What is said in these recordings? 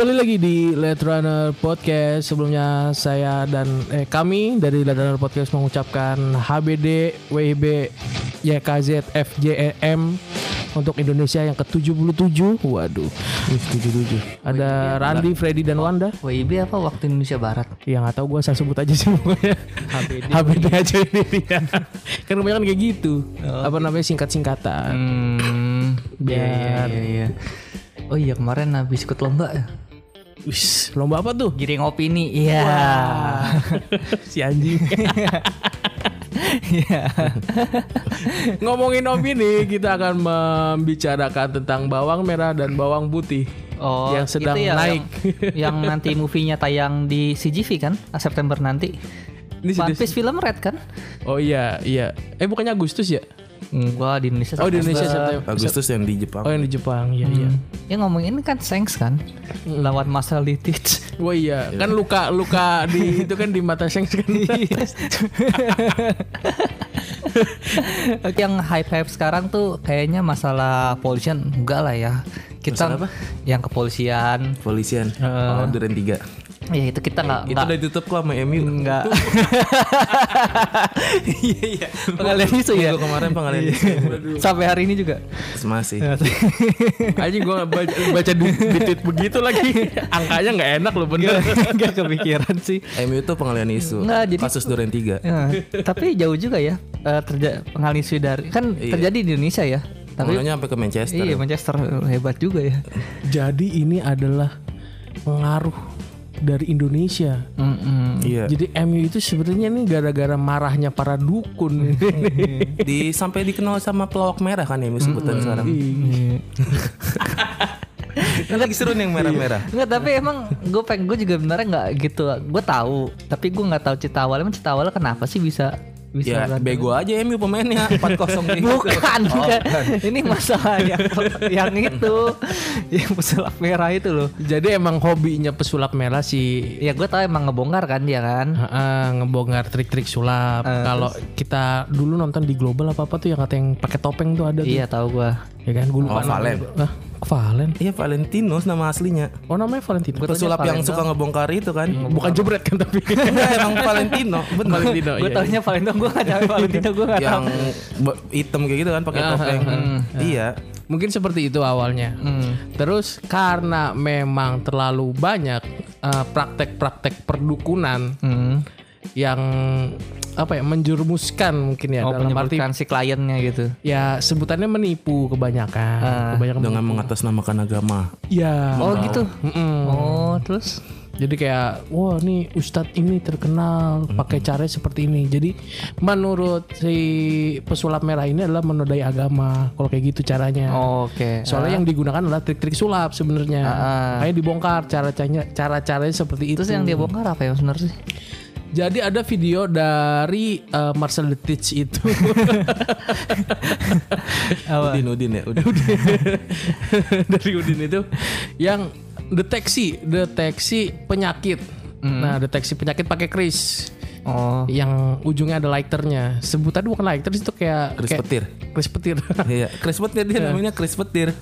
kembali lagi di Let Runner Podcast. Sebelumnya saya dan eh, kami dari Let Runner Podcast mengucapkan HBD WIB YKZ FJEM untuk Indonesia yang ke-77. Waduh. 77. Ada Randy, Freddy dan Wanda. WIB apa waktu Indonesia Barat? Yang nggak tahu gue saya sebut aja sih pokoknya. HBD. HBD aja ini dia. kan kebanyakan kayak gitu. Apa namanya singkat-singkatan. Hmm, Biar- iya, iya, iya. Oh iya kemarin habis ikut lomba ya. Wis, lomba apa tuh? Giring opini. Iya. si anjing. Iya. Ngomongin opini, kita akan membicarakan tentang bawang merah dan bawang putih Oh, yang sedang itu ya, naik. Yang, yang nanti movie-nya tayang di CGV kan? September nanti. Ini One Piece film Red kan? Oh iya, iya. Eh bukannya Agustus ya? Gua di Indonesia. Oh di Indonesia September. Agustus yang di Jepang. Oh yang di Jepang, iya iya. Ya ngomongin ini kan Sengs kan? Lawan Marcel Litich. Wah iya, kan luka luka di itu kan di mata Seng kan. yang hype-hype sekarang tuh kayaknya masalah polisian enggak lah ya. Kita yang kepolisian Polisian. oh, Duren 3. Ya itu kita nggak Itu nggak udah ditutup kok sama MU. enggak. Iya iya. Pengalian isu ya. Kemarin pengalian isu. Sampai hari ini juga. Masih. Aja gue baca, baca di, tweet begitu lagi. Angkanya nggak enak loh bener. Enggak kepikiran sih. MU itu pengalian isu. Nggak, jadi- Kasus Duren 3. Ya, tapi jauh juga ya eh, terja pengalian isu dari kan Iya. terjadi di Indonesia ya. Tapi sampai ke Manchester. iya Manchester hebat juga ya. Jadi ini adalah pengaruh dari Indonesia. Mm-mm. Iya. Jadi MU itu sebenarnya nih gara-gara marahnya para dukun. Di sampai dikenal sama pelawak merah kan MU sebutan sekarang. Kan lagi seru nih yang merah-merah. Enggak tapi emang gue pengen gue juga benernya nggak gitu gue tahu tapi gue nggak tahu cerita awalnya emang cerita awalnya kenapa sih bisa bisa Ya berantem? bego aja MU pemainnya 4-0 nih. bukan Oh, bukan ini masalah yang yang itu yang pesulap merah itu loh Jadi emang hobinya pesulap merah sih ya gue tahu emang ngebongkar kan dia kan Heeh, ngebongkar trik-trik sulap. Eh, Kalau kita dulu nonton di global apa apa tuh yang kata yang pakai topeng tuh ada tuh. iya tahu gue Ya kan gue lupa Oh. Valen. Valen. Iya Valentinos nama aslinya. Oh namanya Valentino. Pesulap yang suka ngebongkar itu kan. Bukan jebret kan tapi. Enggak emang Valentino. Bener. Valentino. gue iya, taunya Valentino gue nggak tahu Valentino gue nggak tahu yang hitam kayak gitu kan pakai topeng. Iya. Mungkin seperti itu awalnya. Hmm. Terus karena memang terlalu banyak eh, praktek-praktek perdukunan Hmm. yang apa ya menjerumuskan mungkin ya Oh, dalam arti si kliennya gitu. ya sebutannya menipu kebanyakan. Ah. kebanyakan Dengan mengatasnamakan agama. ya. Oh gitu. Mm-mm. Oh terus? Jadi kayak wah nih ustadz ini terkenal pakai cara seperti ini. Jadi menurut si pesulap merah ini adalah menodai agama. Kalau kayak gitu caranya. Oke. Soalnya yang digunakan adalah trik-trik sulap sebenarnya. Ah. Kayak dibongkar cara-caranya cara-caranya seperti itu. Terus yang dia bongkar apa ya sebenarnya sih? Jadi ada video dari uh, Marcel Letich itu. Udin Udin ya. Udin. dari Udin itu yang deteksi deteksi penyakit. Nah, deteksi penyakit pakai kris. Oh. yang ujungnya ada lighternya. Sebutannya bukan lighter itu kayak Kris kayak- petir. Kris petir. Iya, Kris petir dia namanya Kris petir.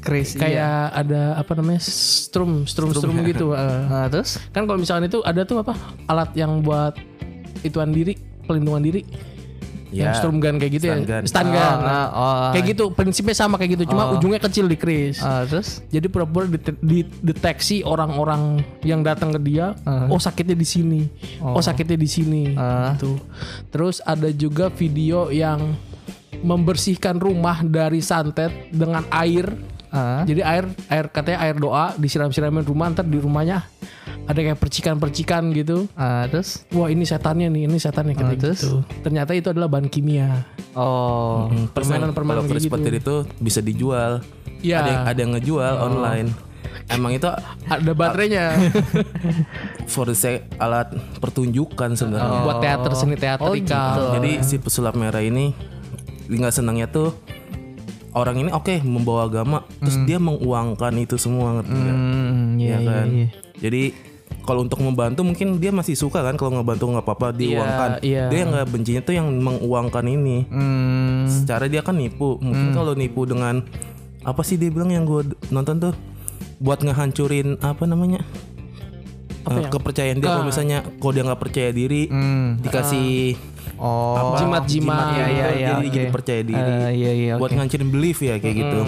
Chris. kayak ada apa namanya strum strum strum, gitu. eh. Nah, terus? kan kalau misalkan itu ada tuh apa alat yang buat ituan diri pelindungan diri. Ya. Yang strum gun kayak gitu Stun ya. gun. Stun Oh, gun. nah, oh. Kayak gitu prinsipnya sama kayak gitu cuma ujungnya kecil di kris. Ah, terus? Jadi pura-pura dideteksi orang-orang yang datang ke dia, oh sakitnya di sini, oh, sakitnya di sini, Ah. gitu. Terus ada juga video yang membersihkan rumah dari santet dengan air. Ah. Jadi air, air katanya air doa disiram-siramin rumah, ntar di rumahnya ada kayak percikan-percikan gitu. Ah, terus? Wah ini setannya nih, ini setannya katanya terus? gitu. Ternyata itu adalah bahan kimia. Oh. Permainan-permainan Kalau kayak Kris gitu. petir itu bisa dijual. Iya. Ada yang, ada yang ngejual online. Emang itu Ada baterainya for the sake alat pertunjukan sebenarnya. buat teater seni teatrikal. gitu. Jadi si pesulap merah ini nggak senangnya tuh orang ini oke membawa agama, terus dia menguangkan itu semua ngerti nggak? Hmm, iya, ya iya, kan. iya. Jadi kalau untuk membantu mungkin dia masih suka kan kalau ngebantu nggak apa-apa diuangkan. iya. Dia nggak bencinya tuh yang menguangkan ini. Hmm. Secara dia kan nipu. Mungkin kalau nipu dengan apa sih dia bilang yang gue nonton tuh buat ngehancurin apa namanya Apa yang- kepercayaan dia kalau misalnya kalau dia nggak percaya diri Hmm. dikasih Oh. Jimat-jimat. Iya, iya, iya, jadi, oke. jadi percaya diri Eh, iya, iya, buat oke. ngancurin belief ya kayak gitu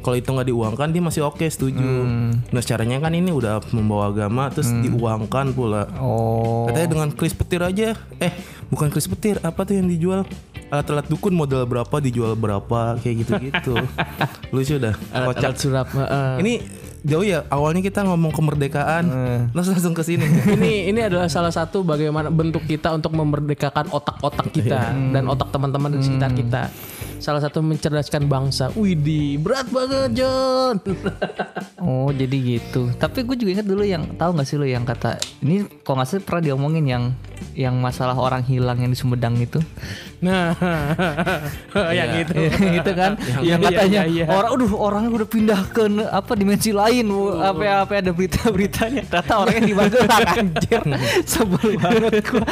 kalau itu nggak diuangkan dia masih oke setuju Hmm. nah caranya kan ini udah membawa agama terus diuangkan pula Oh. katanya dengan kris petir aja eh bukan kris petir apa tuh yang dijual alat-alat dukun modal berapa dijual berapa kayak gitu-gitu lucu dah Alat, kocak alat surap. heeh. ini jauh ya awalnya kita ngomong kemerdekaan terus langsung ke sini ini ini adalah salah satu bagaimana bentuk kita untuk memerdekakan otak-otak kita dan otak teman-teman di sekitar kita. Salah satu mencerdaskan bangsa. Widih, berat banget John. Oh jadi gitu. Tapi gue juga ingat dulu yang tahu nggak sih lo yang kata ini kok nggak salah pernah diomongin yang yang masalah orang hilang yang di Sumedang itu. nah, yang itu. gitu kan? Yang Iya, katanya iya, iya. orang aduh orangnya udah pindah ke apa dimensi lain. Apa apa ada berita-beritanya ternyata orangnya di Magelang anjir. Sebel banget gua.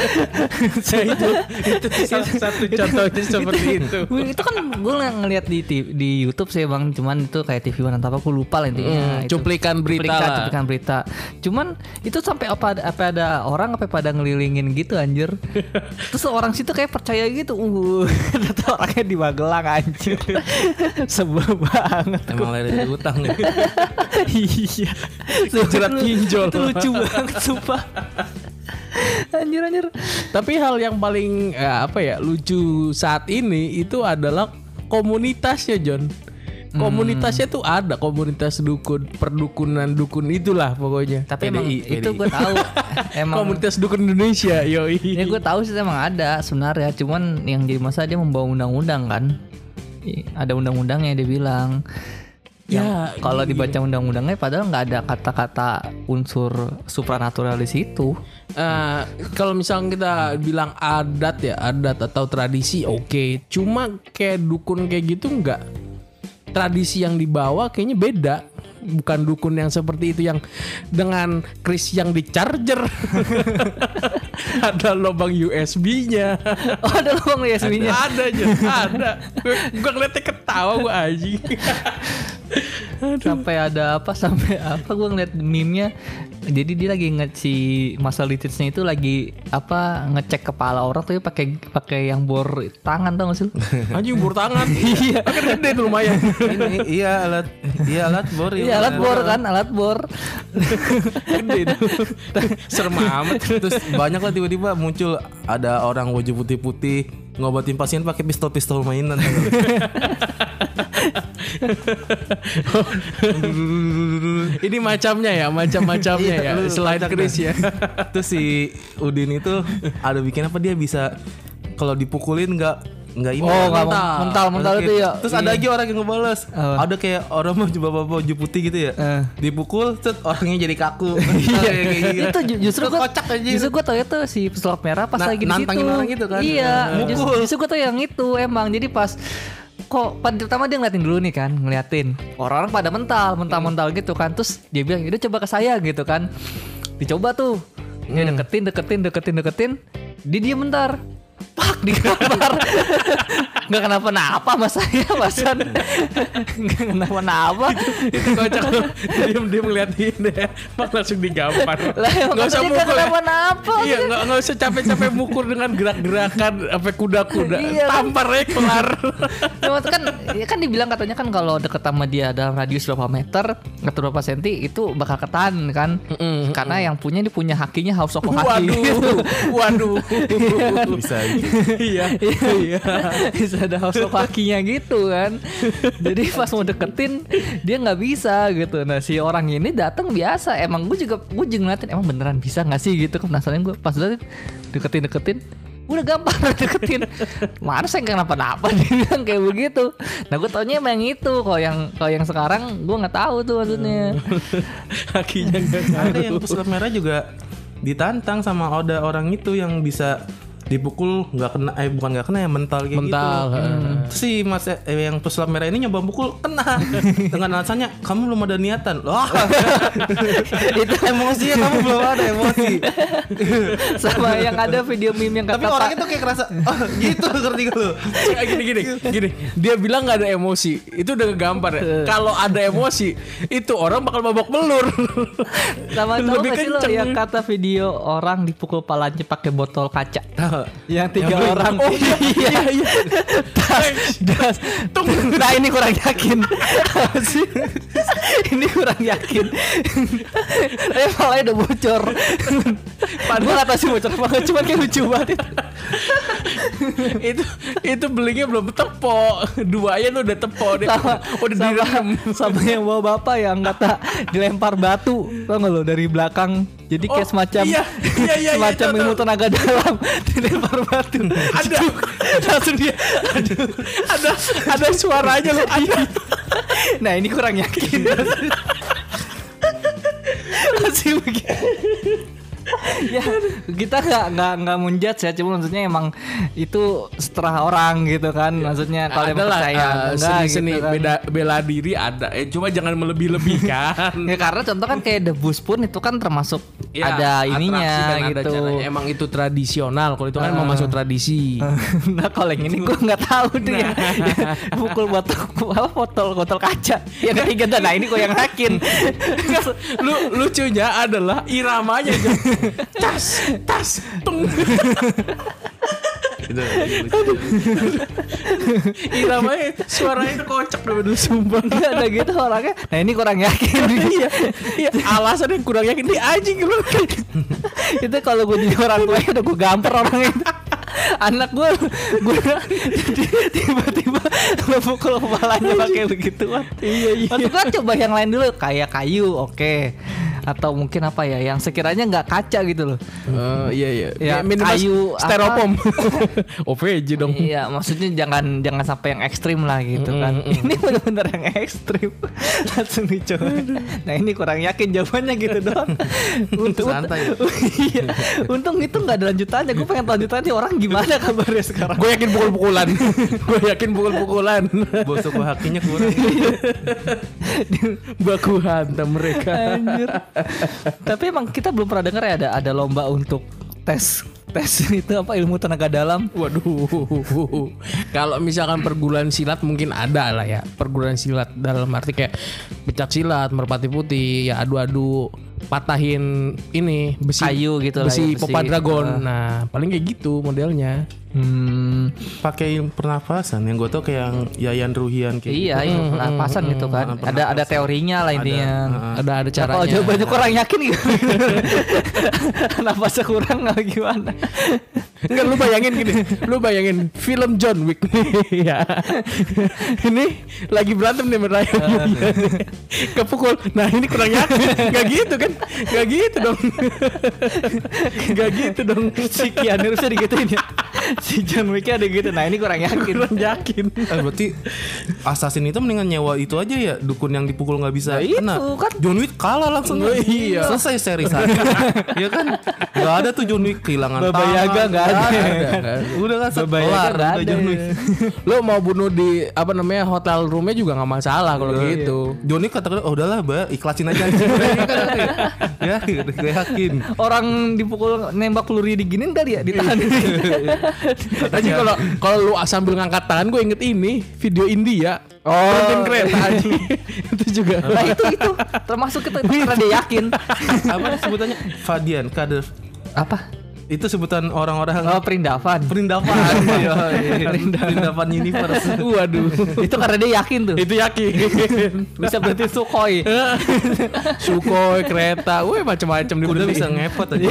Itu itu salah satu contohnya seperti itu. Wih, itu kan gue ngeliat di di YouTube sih bang. Cuman itu kayak TV One atau apa aku lupa lah intinya. Hmm, Itu cuplikan berita cuplikan, cuplikan berita. Cuman itu sampai apa apa ada orang apa pada ngelilingin gitu anjir. Terus orang situ kayak percaya gitu uh ternyata orangnya di Magelang anjir. Sebel banget. Emang lari dari utang iya. Jerat pinjol. itu lucu banget sumpah. Anjir anjir. Tapi hal yang paling eh, apa ya lucu saat ini itu adalah komunitasnya John. Komunitasnya tuh ada komunitas dukun, perdukunan dukun itulah pokoknya. tapi emang PDI. itu gue tahu emang Komunitas dukun Indonesia, yoi. Ya gue tahu sih emang ada sebenarnya, cuman yang jadi masalah dia membawa undang-undang kan. Ada undang-undangnya dia bilang. Ya, kalau dibaca undang-undangnya padahal nggak ada kata-kata unsur supranatural di situ. Eh, kalau misalnya kita bilang adat ya, adat atau tradisi, oke. Cuma kayak dukun kayak gitu nggak. Tradisi yang dibawa kayaknya beda. Bukan dukun yang seperti itu yang dengan kris yang di charger. ada lubang USB-nya. Oh ada lubang USB-nya. ada aja, ada. Gue ngeliatnya ketawa gue aja. Sampai ada apa sampai apa gue ngeliat meme-nya. Jadi dia lagi ngeci masa litisnya itu lagi apa ngecek kepala orang tuh pakai pakai yang bor tangan tau gak sih? Anjing bur tangan. Iya. Kan gede tuh lumayan. ini iya alat iya alat bor Iya alat bor kan, alat bor. gede tuh. Serem amat. terus banyak lah tiba-tiba muncul ada orang wajah putih-putih ngobatin pasien pakai pistol-pistol mainan Ini macamnya ya, macam-macamnya ya. Iya, lu Selain Chris ya. terus si Udin itu ada bikin apa dia bisa kalau dipukulin nggak nggak ini Oh, nggak mental. mental mental Oke. itu ya. Terus ada lagi orang yang ngebales. Apa? Ada kayak orang mau coba bawa baju putih gitu ya. Eh. Dipukul, set orangnya jadi kaku. Iya, kayak gitu. itu ju- justru gue kocak aja. justru gue tau itu si pesulap merah pas Na- lagi di situ nantangin orang gitu kan. iya Nah. justru, justru gue tau yang itu emang jadi pas kok pertama dia ngeliatin dulu nih kan ngeliatin. Orang-orang pada mental mental mental gitu kan. Terus dia bilang udah coba ke saya gitu kan. Dicoba tuh. Dia deketin deketin deketin deketin. Dia diem bentar. Pak digambar nggak kenapa-napa mas saya masan nggak kenapa-napa itu kocak lu. Diam diam ngeliatin deh. Mak langsung digampar. lah emang Nggak usah mukul ya. kenapa-napa Iya, nggak nggak usah capek-capek mukul dengan gerak-gerakan apa kuda-kuda. Iya. Tampar aja kelar. Ya, maksud kan ya kan dibilang katanya kan kalau deket sama dia dalam radius berapa meter atau berapa senti itu bakal ketahan kan karena yang punya dia punya hakinya house of haki Waduh, waduh. bisa Iya, iya. Bisa ada house of hakinya gitu kan. Jadi pas mau deketin dia nggak bisa gitu. Nah si orang ini datang biasa. Emang gue juga gue juga ngeliatin emang beneran bisa nggak sih? Gitu penasaran gue pas liatin deketin deketin udah gampang deketin. Mana saya nggak kenapa-napa dia bilang kayak begitu. Nah gue taunya emang yang itu. Kalau yang kalau yang sekarang gue nggak tahu tuh maksudnya. Kakinya nggak ada yang pesulap merah juga ditantang sama ada orang itu yang bisa dipukul nggak kena eh bukan nggak kena ya mental kayak Mental, gitu. Terus si Mas eh, yang pesulap merah ini nyoba pukul kena dengan alasannya kamu belum ada niatan. Wah. itu emosinya kamu belum ada emosi. Sama yang ada video meme yang Tapi kata orang Pak- itu kayak kerasa oh, gitu ngerti lu? Kayak gini gini gini dia bilang nggak ada emosi itu udah ngegambar ya kalau ada emosi itu orang bakal babak belur sama tahu Lebih gak sih lo yang kata video orang dipukul palanya pakai botol kaca yang tiga Yang- orang. Oh iya iya das, das. nah ini kurang yakin. Ini kurang yakin. Eh palanya udah bocor. Padahal gak tau sih bocor nggak, cuman kayak lucu banget. Itu. itu itu belinya belum tepo. Duanya tuh udah tepo. Dia sama udah sama, direndam sama yang bawa bapak yang kata dilempar batu. Tau gak lo dari belakang jadi kayak Oh, semacam iya, iya, iya, semacam iya, ilmu tenaga dalam dilempar batu. Ada. Langsung dia. Ada ada ada suaranya loh. Ada. Nah ini kurang yakin. Masih begitu ya kita nggak nggak nggak menjudge ya. Cuma maksudnya emang itu setelah orang gitu kan. Maksudnya kalau lah percaya uh, enggak seni-seni. gitu kan. beda bela diri ada. Eh, cuma jangan melebih-lebihkan ya karena contoh kan kayak debus pun itu kan termasuk Ya, ada ininya dan ada gitu. caranya. emang itu tradisional. Kalau itu kan emang masuk tradisi. Nah kalau yang ini gue nggak tahu tuh ya. Pukul botol apa botol botol kaca. Yang ketiga nah ini gue yang yakin lu lucunya adalah iramanya tas tas tung Itu, iramanya suaranya itu kocak bener sumpah. Nggak ada gitu orangnya. Nah ini kurang yakin. Iya iya. Alasan yang kurang yakin dia anjing lu. Itu kalau gue jadi orang tua udah gue gamper orang itu. Anak gue gue tiba-tiba lo pukul kepalanya pakai begituan. Iya iya. Maksud gue coba yang lain dulu kayak kayu oke atau mungkin apa ya yang sekiranya nggak kaca gitu loh Oh, iya iya. Ya, minimal kayu styrofoam. OVJ dong. Iya, maksudnya jangan jangan sampai yang ekstrim lah gitu kan. Ini benar-benar yang ekstrim. Langsung dicoba. Nah ini kurang yakin jawabannya gitu doang. Untung, Santai. iya. Untung itu nggak ada lanjutannya. Gue pengen lanjutannya orang gimana kabarnya sekarang. Gue yakin pukul-pukulan. Gue yakin pukul-pukulan. bosok hakinya kurang. Baku hantam mereka. Anjir. Tapi emang kita belum pernah dengar ya ada ada lomba untuk tes tes itu apa ilmu tenaga dalam. Waduh. Kalau misalkan perguruan silat mungkin ada lah ya. Perguruan silat dalam arti kayak pecak silat, merpati putih, ya adu-adu patahin ini besi Kayu gitu lah besi ya, besi. popa dragon. Ah. Nah, paling kayak gitu modelnya. Hmm, Pakai pernafasan yang gue tau kayak yang Yayan Ruhian kayak iya, iya, pernapasan gitu kan. Hmm, Ada ada teorinya lah intinya. Ada ada Nah, kalau caranya. jawabannya kurang yakin gitu. Nafasnya kurang atau gimana? Enggak lu bayangin gini, lu bayangin film John Wick nih ya. ini lagi berantem nih meraya. Kepukul. Nah, ini kurang yakin. Enggak gitu kan? Enggak gitu dong. Enggak gitu dong. si Keanu Reeves digituin ya. Si John Wick ada gitu. Nah, ini kurang yakin. Kurang yakin. Eh, berarti assassin itu mendingan nyewa itu aja ya dukun yang dipukul nggak bisa Nah, itu kena. kan. John Wick kalah langsung. Oh, iya. Selesai seri satu. ya kan? Gak ada tuh John Wick kehilangan Baba tangan. Yaga nggak ada. Nggak Nggak ada. Udah kan nggak udah ada. John Wick. Lu mau bunuh di apa namanya hotel roomnya juga nggak masalah kalau gitu. John Wick kata oh udahlah, Mbak, ikhlasin aja. ya, udah gue yakin. Orang dipukul nembak peluru diginin kali ya ditahan. Aja kalau kalau lu sambil ngangkat tangan gue inget ini video India. Oh. Berhentiin kereta aja. itu juga. nah, itu itu termasuk kita karena dia yakin. Apa sebutannya? Fadian, kader. Apa? Itu sebutan orang-orang Oh, perindavan. perindavan. Iya, iya. perindavan universe. Waduh. itu karena dia yakin tuh. itu yakin. Bisa berhenti Sukhoi. Sukhoi, kereta, wih macam-macam Udah diberhentiin. bisa ngepot aja.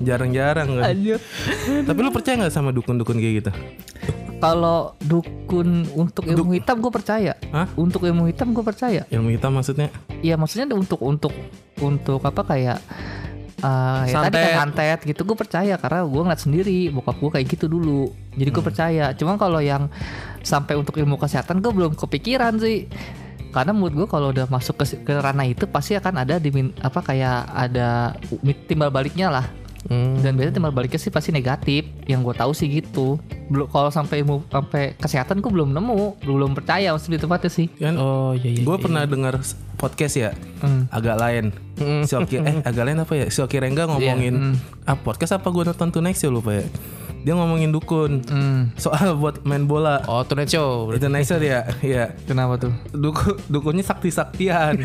Jarang-jarang kan. Tapi lu percaya nggak sama dukun-dukun kayak gitu? Kalau dukun untuk ilmu hitam gue percaya. Hah? Untuk ilmu hitam gue percaya. Ilmu hitam maksudnya? Iya maksudnya untuk untuk untuk apa kayak eh ya tadi kayak santet. gitu. Gue percaya karena gue ngeliat sendiri. Bokap gue kayak gitu dulu. Jadi gue percaya. Cuma kalau yang sampai untuk ilmu kesehatan gue belum kepikiran sih. Karena menurut gue kalau udah masuk ke, ke ranah itu pasti akan ada di apa kayak ada timbal baliknya lah Hmm. Dan biasanya timbal baliknya sih pasti negatif. Yang gue tahu sih gitu. Belum kalau sampai ilmu sampai kesehatan gue belum nemu, belum percaya maksudnya tempatnya sih. Kan Oh iya iya. gue pernah dengar s- podcast ya Hmm. agak lain. Si Oki eh agak lain apa ya? Si Oki Rengga ngomongin ah podcast apa gue nonton tuh next ya lupa ya. Dia ngomongin dukun Hmm. soal buat main bola. Oh Tonight Show. Itu nice ya, ya. Kenapa tuh? Dukun, dukunnya sakti-saktian.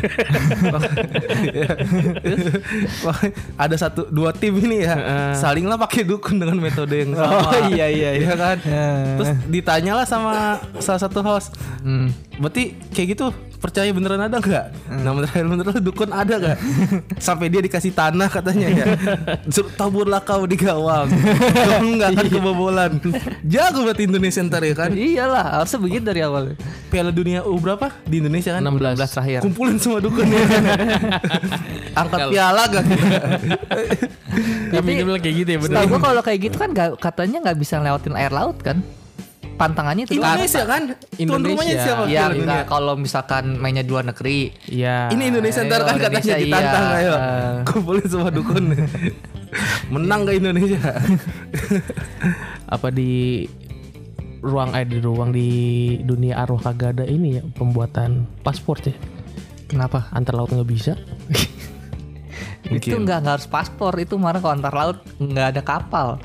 ada satu dua tim ini ya, salinglah pakai dukun dengan metode yang sama. Oh, iya, iya, iya. kan? Terus ditanyalah sama salah satu host, Hmm. berarti kayak gitu percaya beneran ada nggak? Nah beneran beneran dukun ada nggak? Sampai dia dikasih tanah katanya ya, suruh taburlah kau di gawang, kalau nggak akan kebobolan. Jago berarti Indonesia ntar ya kan? Iyalah, harusnya begitu dari awal. Piala Dunia U berapa di Indonesia kan? 16. 16 terakhir. Kumpulin semua dukun ya. Angkat piala gak? Tapi dia bilang kayak gitu ya bener. Kalau kayak gitu kan nggak- katanya nggak bisa lewatin air laut kan? Pantangannya itu Indonesia kan? Tuan Indonesia. rumahnya siapa? Ya Piala Dunia? enggak kalau misalkan mainnya di luar negeri. Iya. Ini Indonesia ntar kan katanya ditantang iya. ayo. Kumpulin semua dukun. Menang gak Indonesia? apa di ruang eh di ruang di dunia arwah kagak ada ini ya pembuatan paspor ya Kenapa? antar laut nggak bisa Itu nggak nggak harus paspor, itu marah kalau antar laut nggak ada kapal.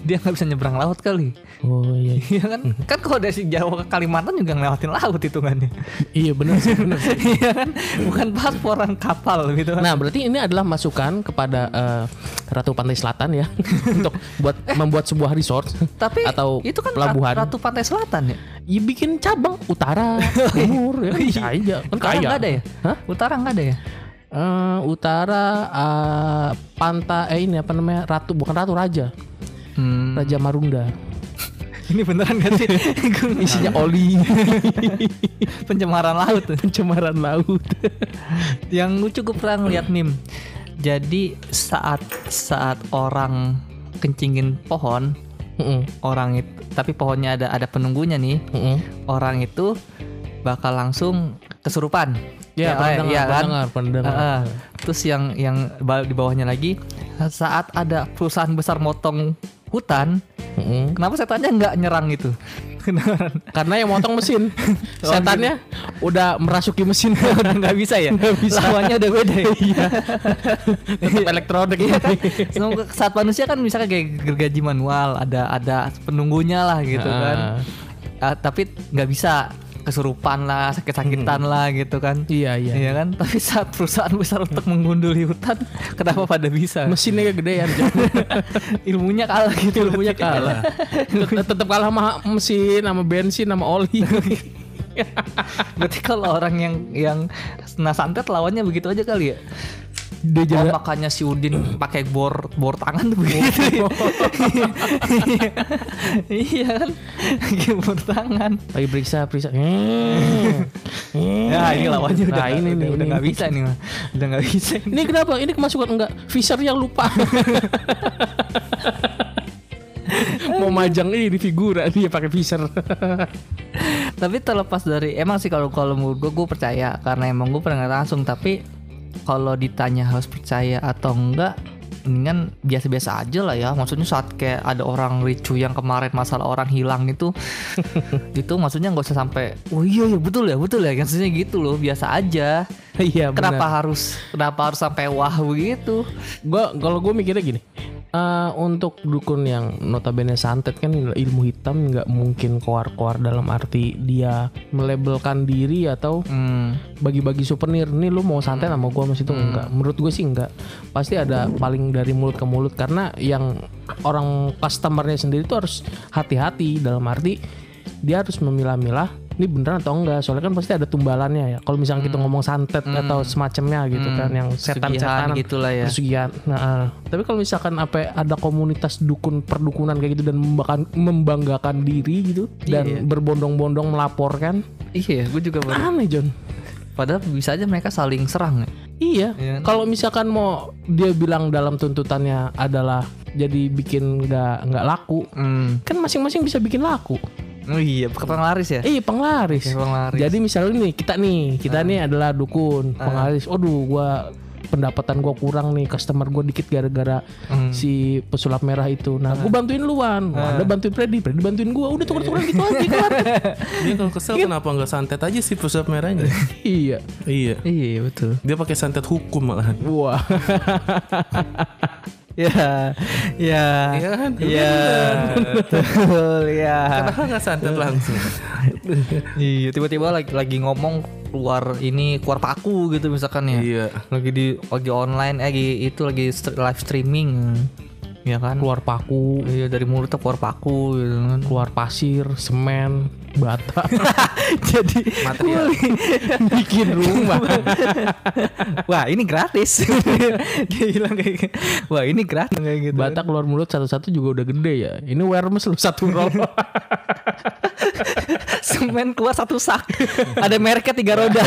Dia nggak bisa nyebrang laut kali. Oh iya Iya kan? kan kalau dari Jawa ke Kalimantan juga ngelewatin laut hitungannya. iya benar sih benar sih. Iya kan? Bukan pasporan kapal gitu kan. nah berarti ini adalah masukan kepada eh, ratu pantai selatan ya untuk buat membuat sebuah resort Tapi atau itu kan pelabuhan Ratu Pantai Selatan ya? ya bikin cabang utara timur ya bisa aja kan Utara kaya ada ya? Hah? Utara nggak ada ya? Eh, utara eh, pantai eh, ini apa namanya ratu bukan ratu raja Hmm. raja marunda Ini beneran gak sih? isinya oli Pencemaran laut. pencemaran laut Yang lucu gue pernah ngeliat meme. Jadi saat saat orang kencingin pohon, Mm-mm, orang itu tapi pohonnya ada ada penunggunya nih. mm-mm. Orang itu bakal langsung kesurupan. Ya, pernah dengar, iya pernah kan? dengar, pernah dengar. Heeh. Terus yang yang di bawahnya lagi saat ada perusahaan besar motong hutan, Mm-mm. kenapa setannya nggak nyerang itu? Karena yang motong mesin, setannya udah merasuki mesin Udah nggak bisa ya? Nggak bisa. Lawannya udah beda ya? Iya. tetap elektronik Iya? Semua- saat manusia kan misalkan kayak gergaji manual, ada ada penunggunya lah gitu kan. Ah, tapi nggak bisa kesurupan lah, sakit-sakitan lah gitu kan. Iya iya. Iya kan? Tapi saat perusahaan besar untuk menggunduli hutan, kenapa pada bisa? Mesinnya kegedean, Ilmunya kalah gitu. ilmunya kalah. Tet- Tetap kalah sama mesin, sama bensin, sama oli. Berarti kalau orang yang yang nah santet lawannya begitu aja kali ya. Dia Oh, jadi makanya si Udin pakai bor bor tangan tuh begitu. ya. iya kan? Pakai bor tangan. lagi periksa periksa. Hmm. Ya ini lawannya udah Nah, ini udah, udah nggak bisa nih mah. Udah nggak bisa. ini. Kenapa? Ini kemasukan enggak? Fisher yang lupa. Mau majang ini di figura dia pakai Fisher. Tapi terlepas dari emang sih kalau kalau menurut gue gue percaya karena emang gue pernah langsung tapi kalau ditanya harus percaya atau enggak mendingan biasa-biasa aja lah ya. Maksudnya saat kayak ada orang ricu yang kemarin masalah orang hilang itu itu maksudnya nggak usah sampai oh iya ya betul ya betul ya. Maksudnya gitu loh biasa aja. Iya kenapa harus kenapa harus sampai wah begitu? Gua kalau gue mikirnya gini. Eh, untuk dukun yang notabene santet kan ilmu hitam nggak mungkin koar-koar dalam arti dia melabelkan diri atau hmm. bagi-bagi souvenir. Nih lu mau santet sama gua masih itu enggak. Menurut gue sih enggak. Pasti ada paling dari mulut ke mulut. Karena yang orang customernya sendiri tuh harus hati-hati. Dalam arti dia harus memilah-milah ini beneran atau enggak soalnya kan pasti ada tumbalannya ya kalau misalnya kita ngomong santet atau semacamnya gitu kan yang setan-setan gitulah ya. pesugihan nah eh. tapi kalau misalkan apa ya, ada komunitas dukun perdukunan kayak gitu dan membanggakan, membanggakan diri gitu dan Iya. berbondong-bondong melaporkan iya gue juga baru aneh John padahal bisa aja mereka saling serang ya Iya, kan? kalau misalkan mau dia bilang dalam tuntutannya adalah jadi bikin nggak nggak laku, hmm. kan masing-masing bisa bikin laku. Oh iya penglaris ya Eh penglaris. Penglaris. Jadi misalnya nih kita nih, kita nih adalah dukun, penglaris. Aduh, gua pendapatan gue kurang nih customer gue dikit gara-gara si pesulap merah itu nah gue bantuin luan Wah, ada bantuin Freddy Freddy bantuin gue udah tuker-tukeran gitu aja kelar Dia kalau kesel kenapa nggak santet aja sih pusat merahnya? iya iya. Iya betul. Dia pakai santet hukum malahan. wah Ya, ya, Iya kan? ya, betul ya. Kenapa nggak santet langsung? Iya, tiba-tiba lagi lagi ngomong keluar ini keluar paku gitu misalkan ya. Iya. Lagi di lagi online, eh lagi itu lagi live streaming, ya kan? Keluar paku. Iya dari mulutnya keluar paku gitu kan. Keluar pasir semen bata. Jadi material. bikin rumah. Wah ini gratis. Dia bilang kayak gitu. wah ini gratis kayak gitu. Bata keluar mulut satu-satu juga udah gede ya. Ini wormes lu satu roll. Semen keluar satu sak. Ada mereknya tiga roda.